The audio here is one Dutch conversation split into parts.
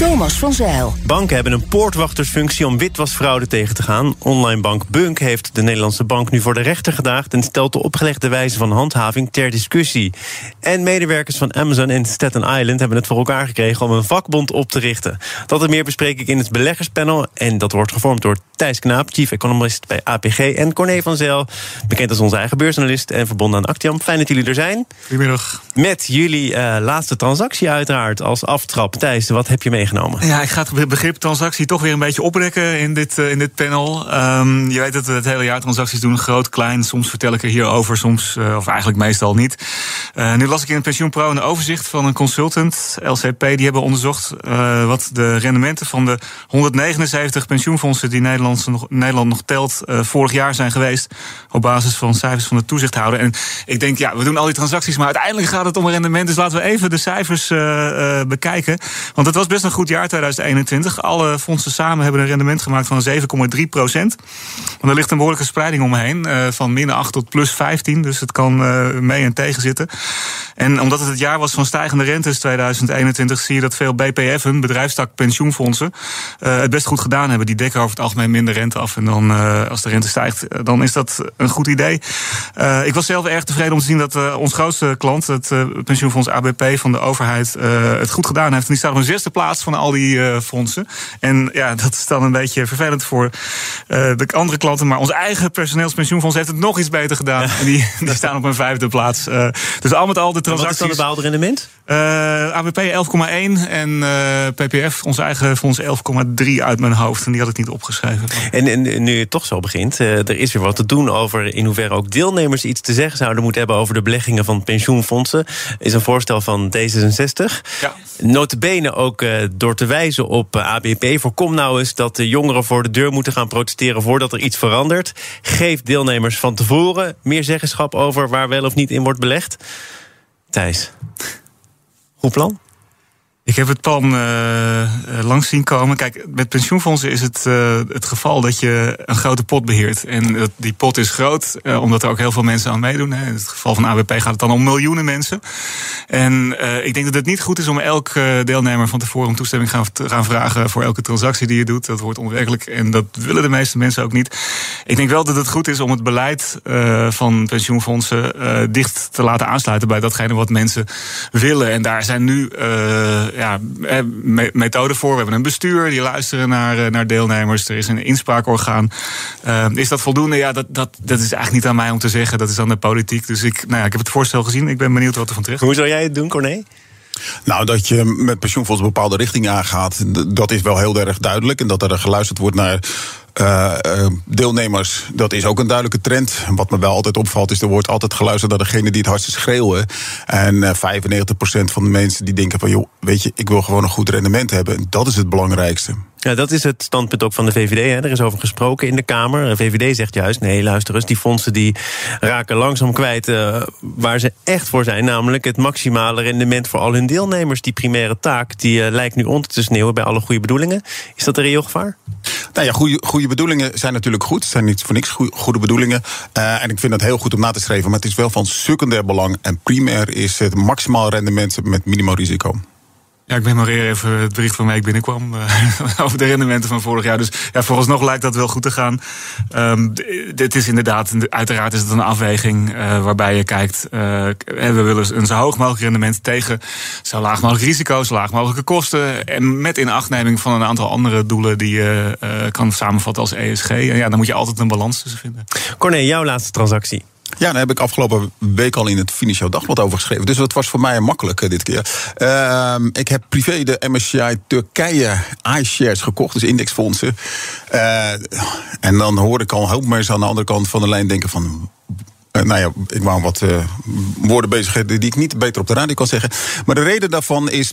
Thomas van Zeil. Banken hebben een poortwachtersfunctie om witwasfraude tegen te gaan. Online bank Bunk heeft de Nederlandse bank nu voor de rechter gedaagd... en stelt de opgelegde wijze van handhaving ter discussie. En medewerkers van Amazon en Staten Island hebben het voor elkaar gekregen... om een vakbond op te richten. Dat en meer bespreek ik in het beleggerspanel. En dat wordt gevormd door Thijs Knaap, chief economist bij APG... en Corné van Zeil, bekend als onze eigen beursanalist... en verbonden aan Actiam. Fijn dat jullie er zijn. Goedemiddag. Met jullie uh, laatste transactie uiteraard als aftrap. Thijs, wat heb je Ja, ik ga het begrip transactie toch weer een beetje oprekken in dit, uh, in dit panel. Um, je weet dat we het hele jaar transacties doen, groot, klein. Soms vertel ik er hierover, soms, uh, of eigenlijk meestal niet. Uh, nu las ik in het Pensioenpro een overzicht van een consultant, LCP. Die hebben onderzocht wat de rendementen van de 179 pensioenfondsen die Nederland nog, Nederland nog telt, vorig jaar zijn geweest. Op basis van cijfers van de toezichthouder. En ik denk, ja, we doen al die transacties, maar uiteindelijk gaat het om rendement. Dus laten we even de cijfers bekijken. Want het was best een goed jaar 2021. Alle fondsen samen hebben een rendement gemaakt van 7,3 procent. Er ligt een behoorlijke spreiding omheen, uh, van min 8 tot plus 15. Dus het kan uh, mee en tegen zitten. En omdat het het jaar was van stijgende rentes 2021, zie je dat veel BPF'en, bedrijfstak pensioenfondsen, uh, het best goed gedaan hebben. Die dekken over het algemeen minder rente af. En dan, als de rente stijgt, dan is dat een goed idee. ik was zelf erg tevreden om te zien dat ons grootste klant, het pensioenfonds ABP van de overheid, het goed gedaan heeft. En die staat op een zesde plaats van al die uh, fondsen. En ja, dat is dan een beetje vervelend voor uh, de andere klanten. Maar ons eigen personeelspensioenfonds heeft het nog iets beter gedaan. Ja. En die, die staan op een vijfde plaats. Uh, dus al met al de transacties. Wat is dan het rendement? ABP 11,1 en PPF, ons eigen fonds 11,3 uit mijn hoofd. En die had ik niet opgeschreven. En, en nu je toch zo begint, er is weer wat te doen over in hoeverre ook deelnemers iets te zeggen zouden moeten hebben over de beleggingen van pensioenfondsen. Is een voorstel van D66. Ja. Notabene ook door te wijzen op ABP. Voorkom nou eens dat de jongeren voor de deur moeten gaan protesteren voordat er iets verandert. Geef deelnemers van tevoren meer zeggenschap over waar wel of niet in wordt belegd. Thijs, goed plan? Ik heb het plan uh, langs zien komen. Kijk, met pensioenfondsen is het uh, het geval dat je een grote pot beheert. En die pot is groot, omdat er ook heel veel mensen aan meedoen. Hè. In het geval van ABP gaat het dan om miljoenen mensen. En ik denk dat het niet goed is om elk deelnemer van tevoren om toestemming gaan, te gaan vragen voor elke transactie die je doet. Dat wordt onwerkelijk en dat willen de meeste mensen ook niet. Ik denk wel dat het goed is om het beleid van pensioenfondsen dicht te laten aansluiten bij datgene wat mensen willen. En daar zijn nu ja, methode voor. We hebben een bestuur, die luisteren naar, naar deelnemers. Er is een inspraakorgaan. Uh, is dat voldoende? Ja, dat, dat, dat is eigenlijk niet aan mij om te zeggen. Dat is aan de politiek. Dus ik, nou ja, ik heb het voorstel gezien. Ik ben benieuwd wat er van terecht Hoe zou jij het doen, Corné? Nou, dat je met pensioenfonds een bepaalde richting aangaat, dat is wel heel erg duidelijk. En dat er geluisterd wordt naar uh, deelnemers, dat is ook een duidelijke trend. Wat me wel altijd opvalt, is er wordt altijd geluisterd naar degene die het hardst schreeuwen. En uh, 95% van de mensen die denken van, joh, weet je, ik wil gewoon een goed rendement hebben. En dat is het belangrijkste. Ja, dat is het standpunt ook van de VVD. Hè. Er is over gesproken in de Kamer. De VVD zegt juist, nee, luister eens, die fondsen die raken langzaam kwijt uh, waar ze echt voor zijn. Namelijk het maximale rendement voor al hun deelnemers. Die primaire taak, die uh, lijkt nu onder te sneeuwen bij alle goede bedoelingen. Is dat een reëel gevaar? Nou ja, goede, goede bedoelingen zijn natuurlijk goed. Het zijn niet voor niks goede, bedoelingen. Uh, en ik vind dat heel goed om na te schrijven. Maar het is wel van secundair belang. En primair is het maximaal rendement met minimaal risico. Ja, ik memoreer even het bericht mij ik binnenkwam uh, over de rendementen van vorig jaar. Dus ja, vooralsnog lijkt dat wel goed te gaan. Um, dit is inderdaad, uiteraard is het een afweging uh, waarbij je kijkt. Uh, we willen een zo hoog mogelijk rendement tegen zo laag mogelijk risico, zo laag mogelijke kosten. En met inachtneming van een aantal andere doelen die je kan samenvatten als ESG. En ja, dan moet je altijd een balans tussen vinden. Corné, jouw laatste transactie. Ja, daar heb ik afgelopen week al in het Financieel Dagblad over geschreven. Dus dat was voor mij makkelijk dit keer. Uh, ik heb privé de MSCI Turkije iShares gekocht, dus indexfondsen. Uh, en dan hoor ik al hoop mensen aan de andere kant van de lijn denken van Uh, nou ja, ik wou wat woorden bezig die ik niet beter op de radio kan zeggen. Maar de reden daarvan is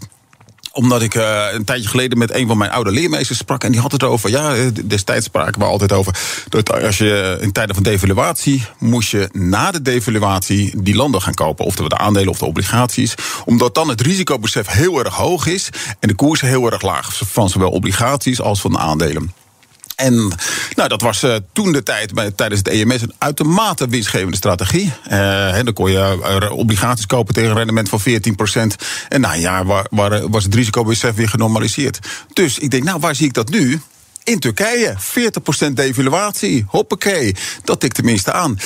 omdat ik uh, een tijdje geleden met een van mijn oude leermeesters sprak. En die had het over. Ja, destijds spraken we altijd over. Dat als je in tijden van devaluatie. moest je na de devaluatie die landen gaan kopen. Oftewel de aandelen of de obligaties. Omdat dan het risicobesef heel erg hoog is. En de koersen heel erg laag. Van zowel obligaties als van aandelen. En nou, dat was uh, toen de tijd bij, tijdens het EMS een uitermate winstgevende strategie. Uh, dan kon je uh, obligaties kopen tegen een rendement van 14%. En na een jaar waar, was het risicobesef weer genormaliseerd. Dus ik denk, nou, waar zie ik dat nu? In Turkije, 40% devaluatie. Hoppakee, dat tikt tenminste aan.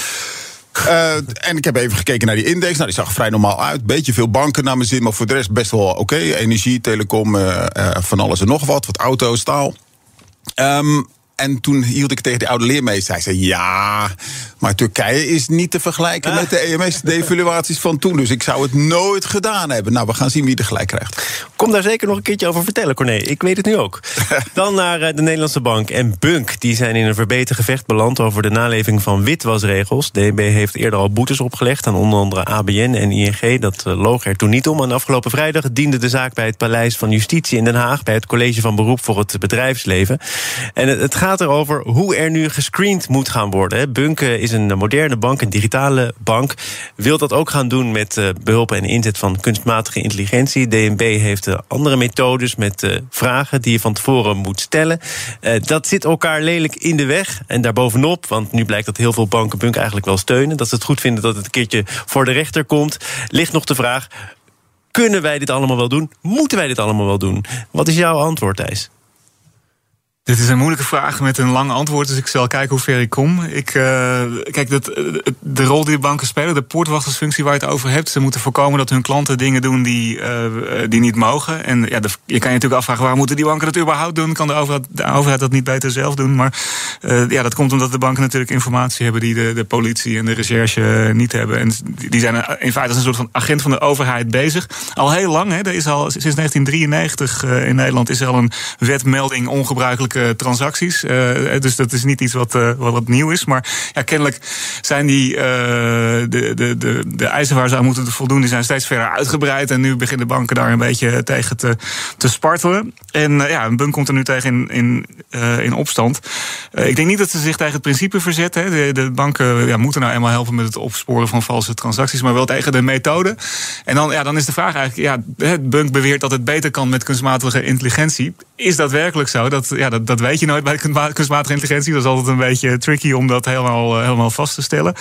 En ik heb even gekeken naar die index. Nou, die zag vrij normaal uit. Beetje veel banken naar mijn zin, maar voor de rest best wel oké. Energie, telecom, van alles en nog wat. Wat auto's, staal. Um, en toen hield ik tegen die oude leermeester. Hij zei: Ja, maar Turkije is niet te vergelijken met de EMS-devaluaties van toen. Dus ik zou het nooit gedaan hebben. Nou, we gaan zien wie er gelijk krijgt. Kom daar zeker nog een keertje over vertellen, Corné. Ik weet het nu ook. Dan naar eh, de Nederlandse Bank en Bunk. Die zijn in een verbeterd gevecht beland over de naleving van witwasregels. DNB heeft eerder al boetes opgelegd aan onder andere ABN en ING. Dat eh, loog er toen niet om. En afgelopen vrijdag diende de zaak bij het Paleis van Justitie in Den Haag... bij het College van Beroep voor het Bedrijfsleven. En het gaat erover hoe er nu gescreend moet gaan worden. Bunk is een moderne bank, een digitale bank. Wil dat ook gaan doen met uh, behulp en inzet van kunstmatige intelligentie. DNB heeft uh, andere methodes met uh, vragen die je van tevoren moet stellen. dat zit elkaar lelijk in de weg. En daarbovenop, want nu blijkt dat heel veel banken Bunk eigenlijk wel steunen. Dat ze het goed vinden dat het een keertje voor de rechter komt. Ligt nog de vraag. Kunnen wij dit allemaal wel doen? Moeten wij dit allemaal wel doen? Wat is jouw antwoord, Thijs? Dit is een moeilijke vraag met een lang antwoord, dus ik zal kijken hoe ver ik kom. Ik, uh, kijk, dat, de rol die de banken spelen, de poortwachtersfunctie waar je het over hebt, ze moeten voorkomen dat hun klanten dingen doen die, uh, die niet mogen. En ja, je kan je natuurlijk afvragen, waarom moeten die banken dat überhaupt doen? Kan de overheid, overheid dat niet beter zelf doen? Maar ja, dat komt omdat de banken natuurlijk informatie hebben die de, de politie en de recherche niet hebben. En die zijn in feite als een soort van agent van de overheid bezig. Al heel lang, hè, er is al sinds 1993 in Nederland is er al een wetmelding ongebruikelijk transacties. Uh, dus dat is niet iets wat, uh, wat, nieuw is. Maar ja, kennelijk zijn die, de, de, de, de eisen waar ze aan moeten voldoen, die zijn steeds verder uitgebreid. En nu beginnen banken daar een beetje tegen te, te spartelen. En ja, een bunk komt er nu tegen in, in, in opstand. ik denk niet dat ze zich tegen het principe verzetten. De, de banken ja, moeten nou eenmaal helpen met het opsporen van valse transacties, maar wel tegen de methode. En dan, ja, dan is de vraag eigenlijk, ja, het bunk beweert dat het beter kan met kunstmatige intelligentie. Is dat werkelijk zo? Dat, ja, dat, dat weet je nooit bij kunstmatige intelligentie. Dat is altijd een beetje tricky om dat helemaal, eh, helemaal vast te stellen.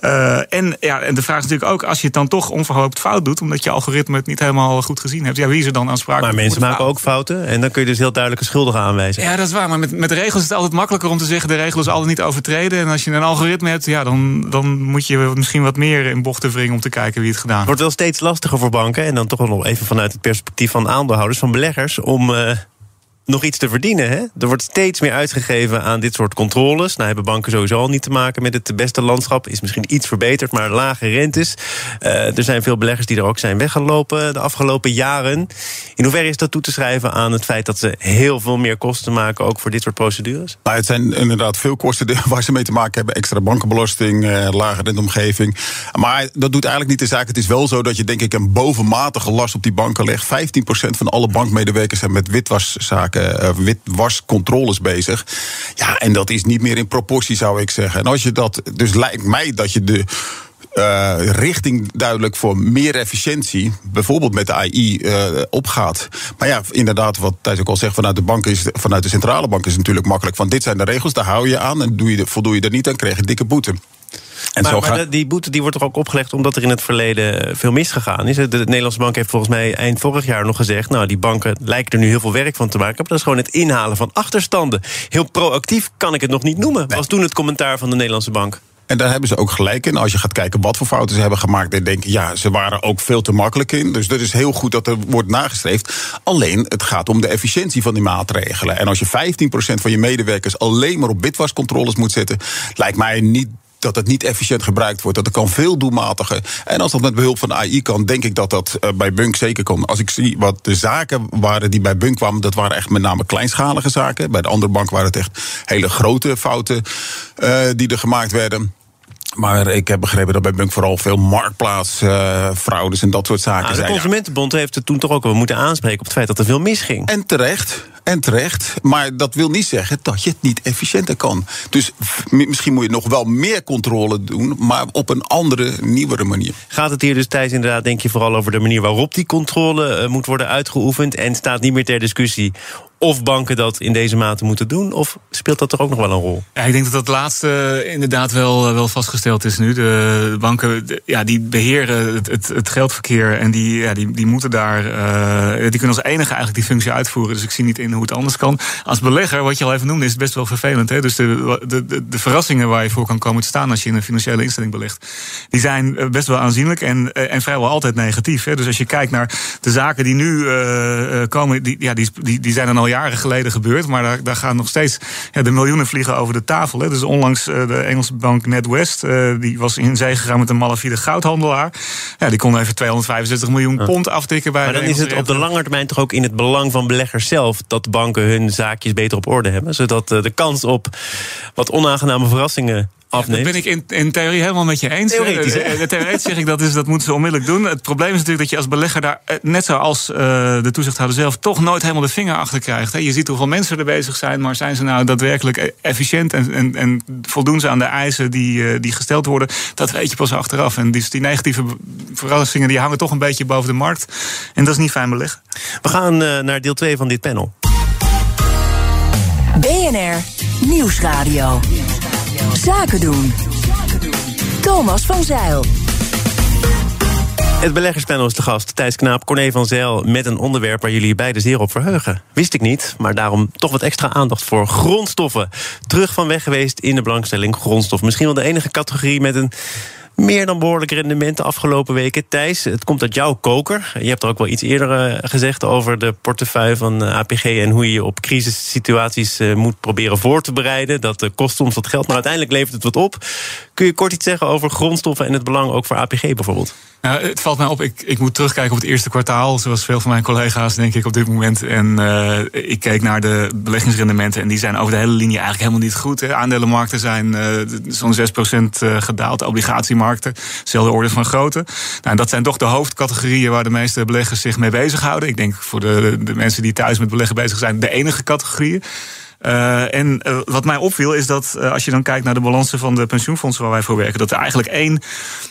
Uh, en, ja, en de vraag is natuurlijk ook, als je het dan toch onverhoopt fout doet, omdat je algoritme het niet helemaal goed gezien hebt, ja, wie is er dan aansprakelijk? Maar mensen maken ook fouten en dan kun je dus heel duidelijk een schuldige aanwijzen. Ja, dat is waar. Maar met, met regels is het altijd makkelijker om te zeggen, de regel is altijd niet overtreden. En als je een algoritme hebt, ja, dan, dan moet je misschien wat meer in bochten wringen om te kijken wie het gedaan heeft. Wordt wel steeds lastiger voor banken en dan toch nog even vanuit het perspectief van aandeelhouders, van beleggers, om. Uh nog iets te verdienen. Hè? Er wordt steeds meer uitgegeven aan dit soort controles. Nou hebben banken sowieso al niet te maken met het beste landschap. Is misschien iets verbeterd, maar lage rentes. Uh, er zijn veel beleggers die er ook zijn weggelopen de afgelopen jaren. In hoeverre is dat toe te schrijven aan het feit dat ze heel veel meer kosten maken, ook voor dit soort procedures? Nou, het zijn inderdaad veel kosten waar ze mee te maken hebben. Extra bankenbelasting, uh, lage renteomgeving. Maar dat doet eigenlijk niet de zaak. Het is wel zo dat je denk ik een bovenmatige last op die banken legt. 15% van alle bankmedewerkers zijn met witwaszaken uh, witwascontroles bezig. Ja, en dat is niet meer in proportie, zou ik zeggen. En als je dat. Dus lijkt mij dat je de. Uh, richting duidelijk voor meer efficiëntie, bijvoorbeeld met de AI, opgaat. Maar ja, inderdaad, wat Thijs ook al zegt, vanuit de bank is, vanuit de centrale bank is natuurlijk makkelijk. Want dit zijn de regels, daar hou je aan. En doe je, voldoe je er niet aan, krijg je dikke boete. En maar, maar die boete die wordt toch ook opgelegd omdat er in het verleden veel misgegaan is? De, Nederlandse bank heeft volgens mij eind vorig jaar nog gezegd... nou, die banken lijken er nu heel veel werk van te maken. Maar dat is gewoon het inhalen van achterstanden. Heel proactief kan ik het nog niet noemen. Was toen het commentaar van de Nederlandse bank. En daar hebben ze ook gelijk in. Als je gaat kijken wat voor fouten ze hebben gemaakt, dan denk je, ja, ze waren ook veel te makkelijk in. Dus dat is heel goed dat er wordt nagestreefd. Alleen, het gaat om de efficiëntie van die maatregelen. En als je 15% van je medewerkers alleen maar op bitwascontroles moet zetten, lijkt mij niet dat het niet efficiënt gebruikt wordt. Dat het kan veel doelmatiger. En als dat met behulp van AI kan, denk ik dat dat uh, bij Bunk zeker kan. Als ik zie wat de zaken waren die bij Bunk kwamen, dat waren echt met name kleinschalige zaken. Bij de andere bank waren het echt hele grote fouten uh, die er gemaakt werden. Maar ik heb begrepen dat bij Bunk vooral veel marktplaatsfraudes en dat soort zaken Nou, de zijn. Ja. Consumentenbond heeft het toen toch ook wel moeten aanspreken op het feit dat er veel misging. En terecht, en terecht. Maar dat wil niet zeggen dat je het niet efficiënter kan. Dus misschien moet je nog wel meer controle doen, maar op een andere, nieuwere manier. Gaat het hier dus, Thijs, inderdaad, denk je vooral over de manier waarop die controle eh, moet worden uitgeoefend? En staat niet meer ter discussie of banken dat in deze mate moeten doen? Of speelt dat er ook nog wel een rol? Ja, ik denk dat dat laatste inderdaad wel, eh, wel vastgesteld is nu. De banken ja, die beheren het, het, geldverkeer en die, ja, die, die moeten daar. eh, die kunnen als enige eigenlijk die functie uitvoeren. Dus ik zie niet in hoe het anders kan. Als belegger, wat je al even noemde, is best wel vervelend. Hè? Dus de, de, de, verrassingen waar je voor kan komen te staan als je in een financiële instelling belegt, die zijn eh, best wel aanzienlijk en, eh, en vrijwel altijd negatief. Hè? Dus als je kijkt naar de zaken die nu eh, eh, komen, die, ja, die, die, die zijn dan al jaren geleden gebeurd. Maar daar, daar gaan nog steeds ja, de miljoenen vliegen over de tafel. Hè. Dus onlangs eh, de Engelse bank NetWest, eh, die was in zee gegaan met een malafide goudhandelaar. Ja, die kon even 265 miljoen pond aftikken bij Maar dan is het op de lange termijn toch ook in het belang van beleggers zelf dat banken hun zaakjes beter op orde hebben, zodat eh, de kans op wat onaangename verrassingen Dat afneemt. ben ik in, in theorie helemaal met je eens. Theoretisch, hè? Theoretisch zeg ik dat, is, dat moeten ze onmiddellijk doen. Het probleem is natuurlijk dat je als belegger daar, net zoals eh, de toezichthouder zelf, toch nooit helemaal de vinger achter krijgt. Je ziet hoeveel mensen er bezig zijn, maar zijn ze nou daadwerkelijk eh, efficiënt en, en, en voldoen ze aan de eisen die, eh, die gesteld worden? Dat weet je pas achteraf. En dus die negatieve verrassingen die hangen toch een beetje boven de markt. En dat is niet fijn beleggen. We gaan eh, naar deel 2 van dit panel. BNR Nieuwsradio. Zaken doen. Thomas van Zeil. Het beleggerspanel is de gast. Thijs Knaap, Corné van Zijl. Met een onderwerp waar jullie beide zeer op verheugen. Wist ik niet, maar daarom toch wat extra aandacht voor grondstoffen. Terug van weg geweest in de belangstelling grondstof. Misschien wel de enige categorie met een meer dan behoorlijk rendement de afgelopen weken. Thijs, het komt uit jouw koker. Je hebt er ook wel iets eerder eh, gezegd over de portefeuille van eh, APG... en hoe je je op crisissituaties eh, moet proberen voor te bereiden. Dat kost soms wat geld, maar uiteindelijk levert het wat op. Kun je kort iets zeggen over grondstoffen en het belang ook voor APG bijvoorbeeld? Nou, het valt mij op, ik, ik moet terugkijken op het eerste kwartaal, zoals veel van mijn collega's, denk ik, op dit moment. En eh, ik keek naar de beleggingsrendementen en die zijn over de hele linie eigenlijk helemaal niet goed. Aandelenmarkten zijn eh, zo'n 6% eh, gedaald, obligatiemarkten, dezelfde orde van grootte. Nou, dat zijn toch de hoofdcategorieën waar de meeste beleggers zich mee bezighouden. Ik denk voor de, de mensen die thuis met beleggen bezig zijn, de enige categorieën. Uh, en uh, wat mij opviel is dat uh, als je dan kijkt naar de balansen van de pensioenfondsen waar wij voor werken, dat er eigenlijk één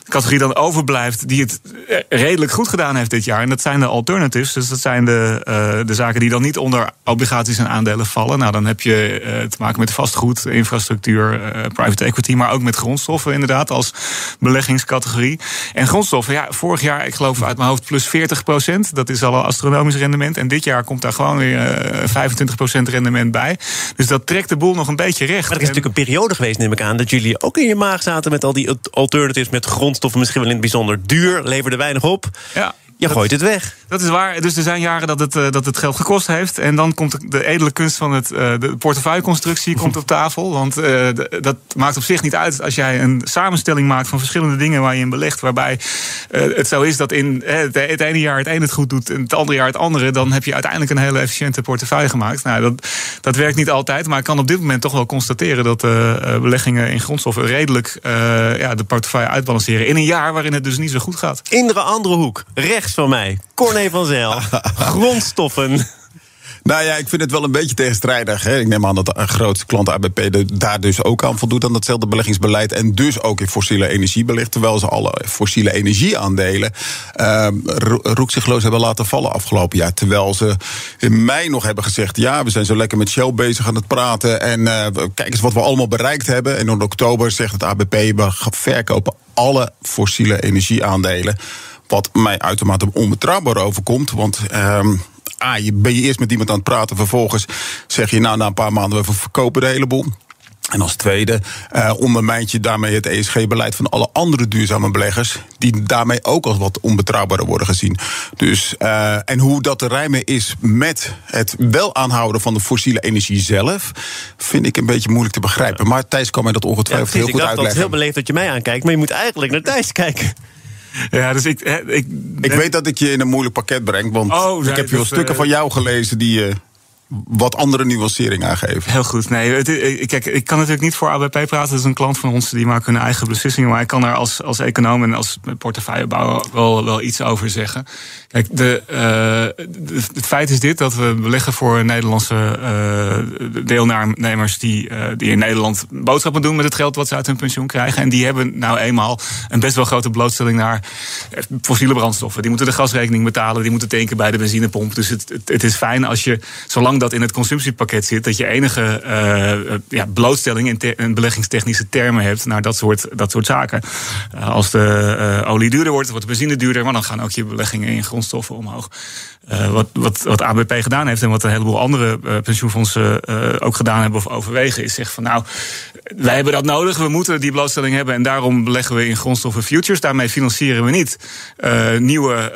categorie dan overblijft die het redelijk goed gedaan heeft dit jaar. En dat zijn de alternatives. Dus dat zijn de, de zaken die dan niet onder obligaties en aandelen vallen. Nou, dan heb je te maken met vastgoed, infrastructuur, private equity, maar ook met grondstoffen inderdaad als beleggingscategorie. En grondstoffen, ja, vorig jaar, ik geloof uit mijn hoofd, plus 40 procent. Dat is al een astronomisch rendement. En dit jaar komt daar gewoon weer 25 procent rendement bij. Dus dat trekt de boel nog een beetje recht. Maar er is natuurlijk een periode geweest, neem ik aan, dat jullie ook in je maag zaten met al die alternatives, met grondstoffen misschien wel in het bijzonder duur, leverde weinig op. Ja. Je gooit het weg. Dat is waar. Dus er zijn jaren dat het, uh, dat het geld gekost heeft. En dan komt de edele kunst van het, uh, de portefeuilleconstructie komt op tafel. Want uh, de, dat maakt op zich niet uit als jij een samenstelling maakt van verschillende dingen waar je in belegt. Waarbij het zo is dat in het, het, ene jaar het ene het goed doet en het andere jaar het andere. Dan heb je uiteindelijk een hele efficiënte portefeuille gemaakt. Nou, dat, dat werkt niet altijd. Maar ik kan op dit moment toch wel constateren dat beleggingen in grondstoffen redelijk ja, de portefeuille uitbalanceren. In een jaar waarin het dus niet zo goed gaat. In de andere hoek, rechts van mij, Corné van Zijl. Grondstoffen. Nou ja, ik vind het wel een beetje tegenstrijdig. Hè. Ik neem aan dat een grootste klant ABP daar dus ook aan voldoet aan datzelfde beleggingsbeleid. En dus ook in fossiele energie belegt. Terwijl ze alle fossiele energieaandelen uh, roekzichtloos hebben laten vallen afgelopen jaar. Terwijl ze in mei nog hebben gezegd: ja, we zijn zo lekker met Shell bezig aan het praten. En uh, kijk eens wat we allemaal bereikt hebben. En in oktober zegt het ABP: we verkopen alle fossiele energieaandelen. Wat mij uitermate onbetrouwbaar overkomt. Want. Uh, Ah, je ben je eerst met iemand aan het praten. Vervolgens zeg je nou na een paar maanden we verkopen de hele boel. En als tweede uh, ondermijnt je daarmee het ESG-beleid van alle andere duurzame beleggers. die daarmee ook als wat onbetrouwbaarder worden gezien. Dus, uh, en hoe dat te rijmen is met het wel aanhouden van de fossiele energie zelf. vind ik een beetje moeilijk te begrijpen. Maar Thijs kan mij dat ongetwijfeld ja, heel goed ik uitleggen. Het is heel beleefd dat je mij aankijkt, maar je moet eigenlijk naar Thijs kijken. Ja, dus ik. Ik, ik weet dat ik je in een moeilijk pakket breng. Want oh, ik heb je wel stukken uh, van jou gelezen die. Uh, wat andere nuancering aangeven. Heel goed. Nee, het, kijk, ik kan natuurlijk niet voor ABP praten. Dat is een klant van ons, die maakt hun eigen beslissingen. Maar ik kan er als, als econoom en als portefeuillebouwer wel, wel iets over zeggen. Kijk, de, uh, het feit is dit, dat we beleggen voor Nederlandse deelnemers... Die, die in Nederland boodschappen doen met het geld wat ze uit hun pensioen krijgen. En die hebben nou eenmaal een best wel grote blootstelling naar fossiele brandstoffen. Die moeten de gasrekening betalen, die moeten tanken bij de benzinepomp. Dus het, het, het is fijn als je, zolang dat in het consumptiepakket zit, dat je enige uh, ja, blootstelling in, in, beleggingstechnische termen hebt naar dat soort, dat soort zaken. Uh, als de olie duurder wordt, wordt de benzine duurder, maar dan gaan ook je beleggingen in grondstoffen omhoog. Wat, wat, wat ABP gedaan heeft en wat een heleboel andere pensioenfondsen ook gedaan hebben of overwegen, is zeggen van nou, wij hebben dat nodig, we moeten die blootstelling hebben en daarom beleggen we in grondstoffen futures. Daarmee financieren we niet nieuwe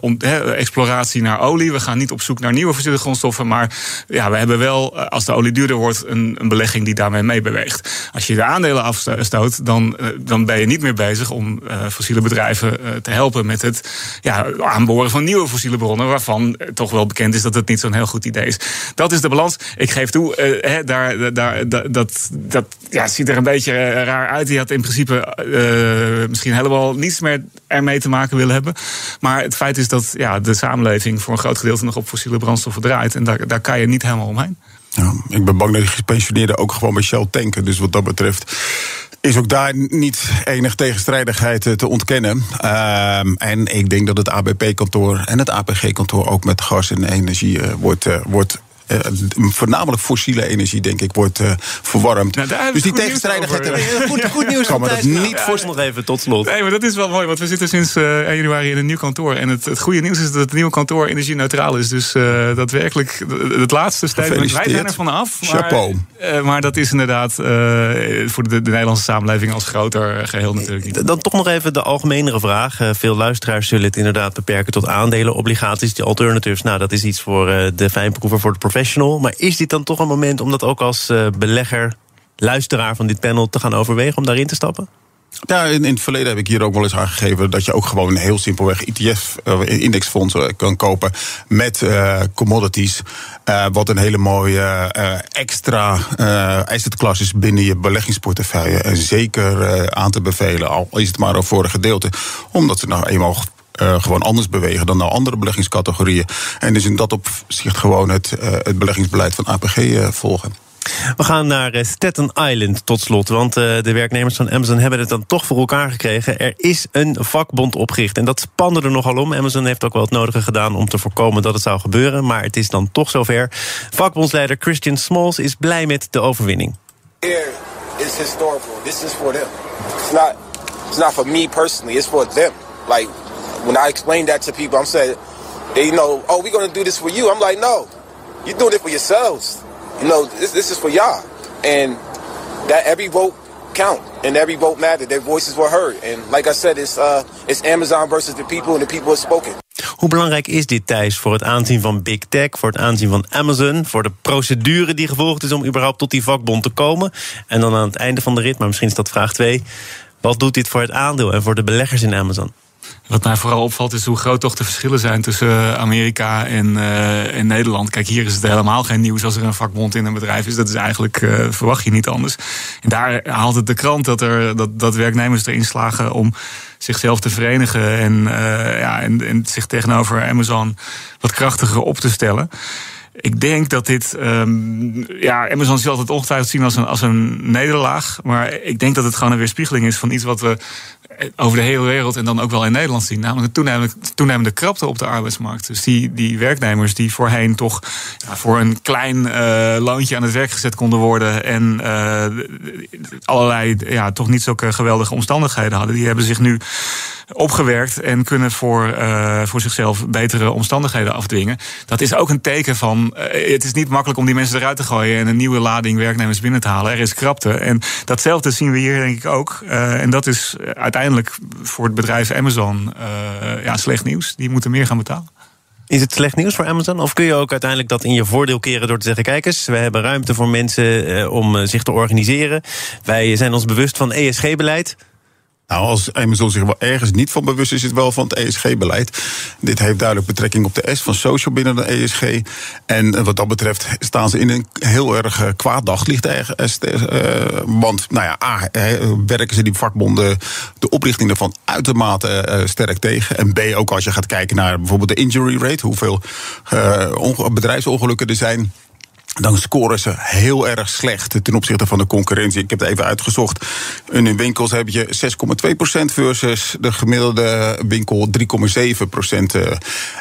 on, he, exploratie naar olie. We gaan niet op zoek naar nieuwe fossiele grondstoffen, maar ja, we hebben wel, als de olie duurder wordt, een, een belegging die daarmee meebeweegt. Als je de aandelen afstoot, dan, dan ben je niet meer bezig om fossiele bedrijven te helpen met het ja, aanboren van nieuwe fossiele bronnen, waarvan toch wel bekend is dat het niet zo'n heel goed idee is. Dat is de balans. Ik geef toe, daar, daar, dat, dat ja, ziet er een beetje raar uit. Die had in principe uh, misschien helemaal niets meer ermee te maken willen hebben. Maar het feit is dat ja, de samenleving voor een groot gedeelte nog op fossiele brandstoffen draait. En daar, daar kan je niet helemaal omheen. Ja, ik ben bang dat die gepensioneerden ook gewoon bij Shell tanken. Dus wat dat betreft is ook daar niet enig tegenstrijdigheid te ontkennen. Um, en ik denk dat het ABP-kantoor en het APG-kantoor ook met gas en energie wordt, uh, wordt uh, voornamelijk fossiele energie, denk ik, wordt uh, verwarmd. Nou, dus die tegenstrijdigheid. Goed, goed nieuws. Kan me dat niet ja, voor nog even tot slot. Nee, maar dat is wel mooi, want we zitten sinds uh, 1 januari in een nieuw kantoor. En het, het goede nieuws is dat het nieuwe kantoor energie-neutraal is. Dus daadwerkelijk, het laatste statement. Wij zijn er vanaf. Maar, Chapeau. maar dat is inderdaad voor de, de, Nederlandse samenleving als groter geheel natuurlijk niet. Dan toch nog even de algemenere vraag. veel luisteraars zullen het inderdaad beperken tot aandelen, obligaties, die alternatives. Nou, dat is iets voor de fijnproever, voor de Maar is dit dan toch een moment om dat ook als uh, belegger, luisteraar van dit panel te gaan overwegen om daarin te stappen? Ja, in, in, het verleden heb ik hier ook wel eens aangegeven dat je ook gewoon heel simpelweg ETF-indexfondsen uh, kan kopen met commodities. Wat een hele mooie extra asset class is binnen je beleggingsportefeuille. En zeker aan te bevelen, al is het maar een gedeelte. Omdat ze nou eenmaal uh, gewoon anders bewegen dan nou andere beleggingscategorieën. En dus in dat opzicht gewoon het, uh, het beleggingsbeleid van APG uh, volgen. We gaan naar Staten Island tot slot. Want de werknemers van Amazon hebben het dan toch voor elkaar gekregen. Er is een vakbond opgericht. En dat spande er nogal om. Amazon heeft ook wel het nodige gedaan om te voorkomen dat het zou gebeuren. Maar het is dan toch zover. Vakbondsleider Christian Smalls is blij met de overwinning. Here is historical. This is for them. It's not, it's not for me personally. It's for them. Like when I explain that to people, I'm saying, you know, oh, we're going to do this for you. I'm like, no, you're doing it for yourselves. You know, this, this is for y'all. And that every vote count and every vote mattered. Their voices were heard. And like I said, it's, uh, it's Amazon versus the people and the people have spoken. Hoe belangrijk is dit, Thijs, voor het aanzien van Big Tech, voor het aanzien van Amazon, voor de procedure die gevolgd is om überhaupt tot die vakbond te komen? En dan aan het einde van de rit, maar misschien is dat vraag 2. Wat doet dit voor het aandeel en voor de beleggers in Amazon? Wat mij vooral opvalt is hoe groot toch de verschillen zijn tussen Amerika en, uh, en Nederland. Kijk, hier is het helemaal geen nieuws als er een vakbond in een bedrijf is. Dat is eigenlijk, uh, verwacht je niet anders. En daar haalt het de krant dat, er, dat, dat werknemers erin slagen om zichzelf te verenigen en, ja, en, zich tegenover Amazon wat krachtiger op te stellen. Ik denk dat dit. Um, ja, Amazon zal het ongetwijfeld zien als een, als een nederlaag. Maar ik denk dat het gewoon een weerspiegeling is van iets wat we over de hele wereld en dan ook wel in Nederland zien. Namelijk toenemende, toenemende krapte op de arbeidsmarkt. Dus die, die werknemers die voorheen toch ja, voor een klein uh, loontje aan het werk gezet konden worden. En uh, allerlei ja, toch niet zulke geweldige omstandigheden hadden. Die hebben zich nu opgewerkt en kunnen voor, uh, voor zichzelf betere omstandigheden afdwingen. Dat is ook een teken van. Het is niet makkelijk om die mensen eruit te gooien en een nieuwe lading werknemers binnen te halen. Er is krapte. En datzelfde zien we hier, denk ik ook. En dat is uiteindelijk voor het bedrijf Amazon ja, slecht nieuws. Die moeten meer gaan betalen. Is het slecht nieuws voor Amazon? Of kun je ook uiteindelijk dat in je voordeel keren door te zeggen: kijk eens, we hebben ruimte voor mensen om zich te organiseren. Wij zijn ons bewust van ESG-beleid. Nou, als Amazon zich wel ergens niet van bewust is, is het wel van het ESG-beleid. Dit heeft duidelijk betrekking op de S van social binnen de ESG. En eh, wat dat betreft staan ze in een heel erg eh, kwaad daglicht. Uh, want, nou ja, A, werken ze die vakbonden de oprichting daarvan uitermate sterk tegen. En B, ook als je gaat kijken naar bijvoorbeeld de injury rate, hoeveel bedrijfsongelukken er zijn dan scoren ze heel erg slecht ten opzichte van de concurrentie. Ik heb het even uitgezocht. In hun winkels heb je 6,2% versus de gemiddelde winkel 3,7%. Eh.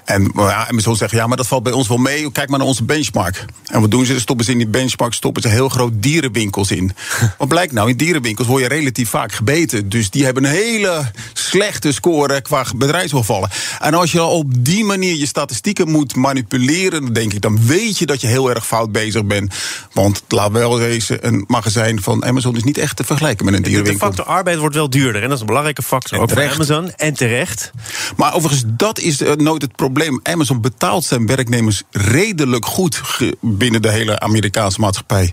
En ja, Amazon zeggen, ja, maar dat valt bij ons wel mee. Kijk maar naar onze benchmark. En wat doen ze? Stoppen ze in die benchmark, stoppen ze heel groot dierenwinkels in. wat blijkt nou? In dierenwinkels word je relatief vaak gebeten. Dus die hebben een hele slechte score qua bedrijfsopvallen. En als je op die manier je statistieken moet manipuleren, denk ik, dan weet je dat je heel erg fout bent bezig ben. Want laat wel wezen, een magazijn van Amazon is niet echt te vergelijken met een dierenwinkel. De factor arbeid wordt wel duurder. En dat is een belangrijke factor ook voor Amazon. En terecht. Maar overigens, dat is eh, nooit het probleem. Amazon betaalt zijn werknemers redelijk goed binnen de hele Amerikaanse maatschappij.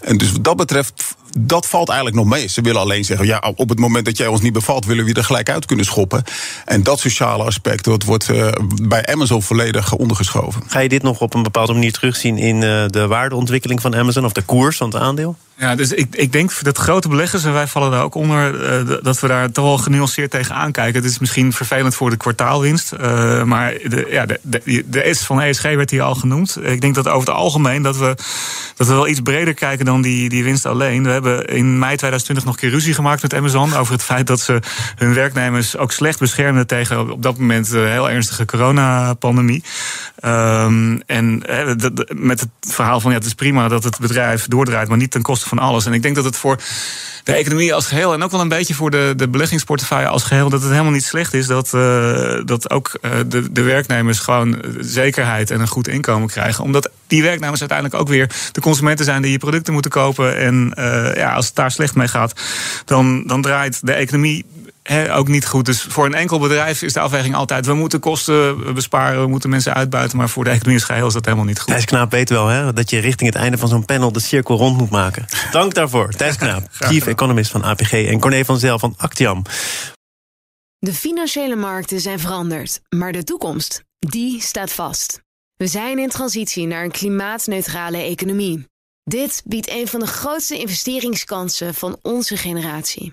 En dus wat dat betreft dat valt eigenlijk nog mee. Ze willen alleen zeggen, ja, op het moment dat jij ons niet bevalt, willen we je er gelijk uit kunnen schoppen. En dat sociale aspect wordt uh, bij Amazon volledig ondergeschoven. Ga je dit nog op een bepaalde manier terugzien in uh, de waardeontwikkeling van Amazon of de koers van het aandeel? Ja, dus ik, ik denk dat grote beleggers, en wij vallen daar ook onder, uh, dat we daar toch wel genuanceerd tegen aankijken. Het is misschien vervelend voor de kwartaalwinst, uh, maar de, ja, de, de, de S van ESG werd hier al genoemd. Ik denk dat over het algemeen dat we, dat we wel iets breder kijken dan die, die winst alleen. We hebben in mei 2020 nog een keer ruzie gemaakt met Amazon over het feit dat ze hun werknemers ook slecht beschermden tegen op dat moment een heel ernstige coronapandemie. Um, en met het verhaal van ja, het is prima dat het bedrijf doordraait, maar niet ten koste van alles. En ik denk dat het voor de economie als geheel en ook wel een beetje voor de, de beleggingsportefeuille als geheel, dat het helemaal niet slecht is dat, uh, dat ook uh, de, de werknemers gewoon zekerheid en een goed inkomen krijgen. Omdat die werknemers uiteindelijk ook weer de consumenten zijn die je producten moeten kopen. En ja, als het daar slecht mee gaat, dan, dan draait de economie ook niet goed. Dus voor een enkel bedrijf is de afweging altijd... we moeten kosten besparen, we moeten mensen uitbuiten... maar voor de economie geheel is dat helemaal niet goed. Thijs Knaap weet wel hè, dat je richting het einde van zo'n panel... de cirkel rond moet maken. Dank daarvoor. Thijs Knaap, chief economist van APG... en Corné van Zel van Actiam. De financiële markten zijn veranderd, maar de toekomst, die staat vast. We zijn in transitie naar een klimaatneutrale economie. Dit biedt een van de grootste investeringskansen van onze generatie.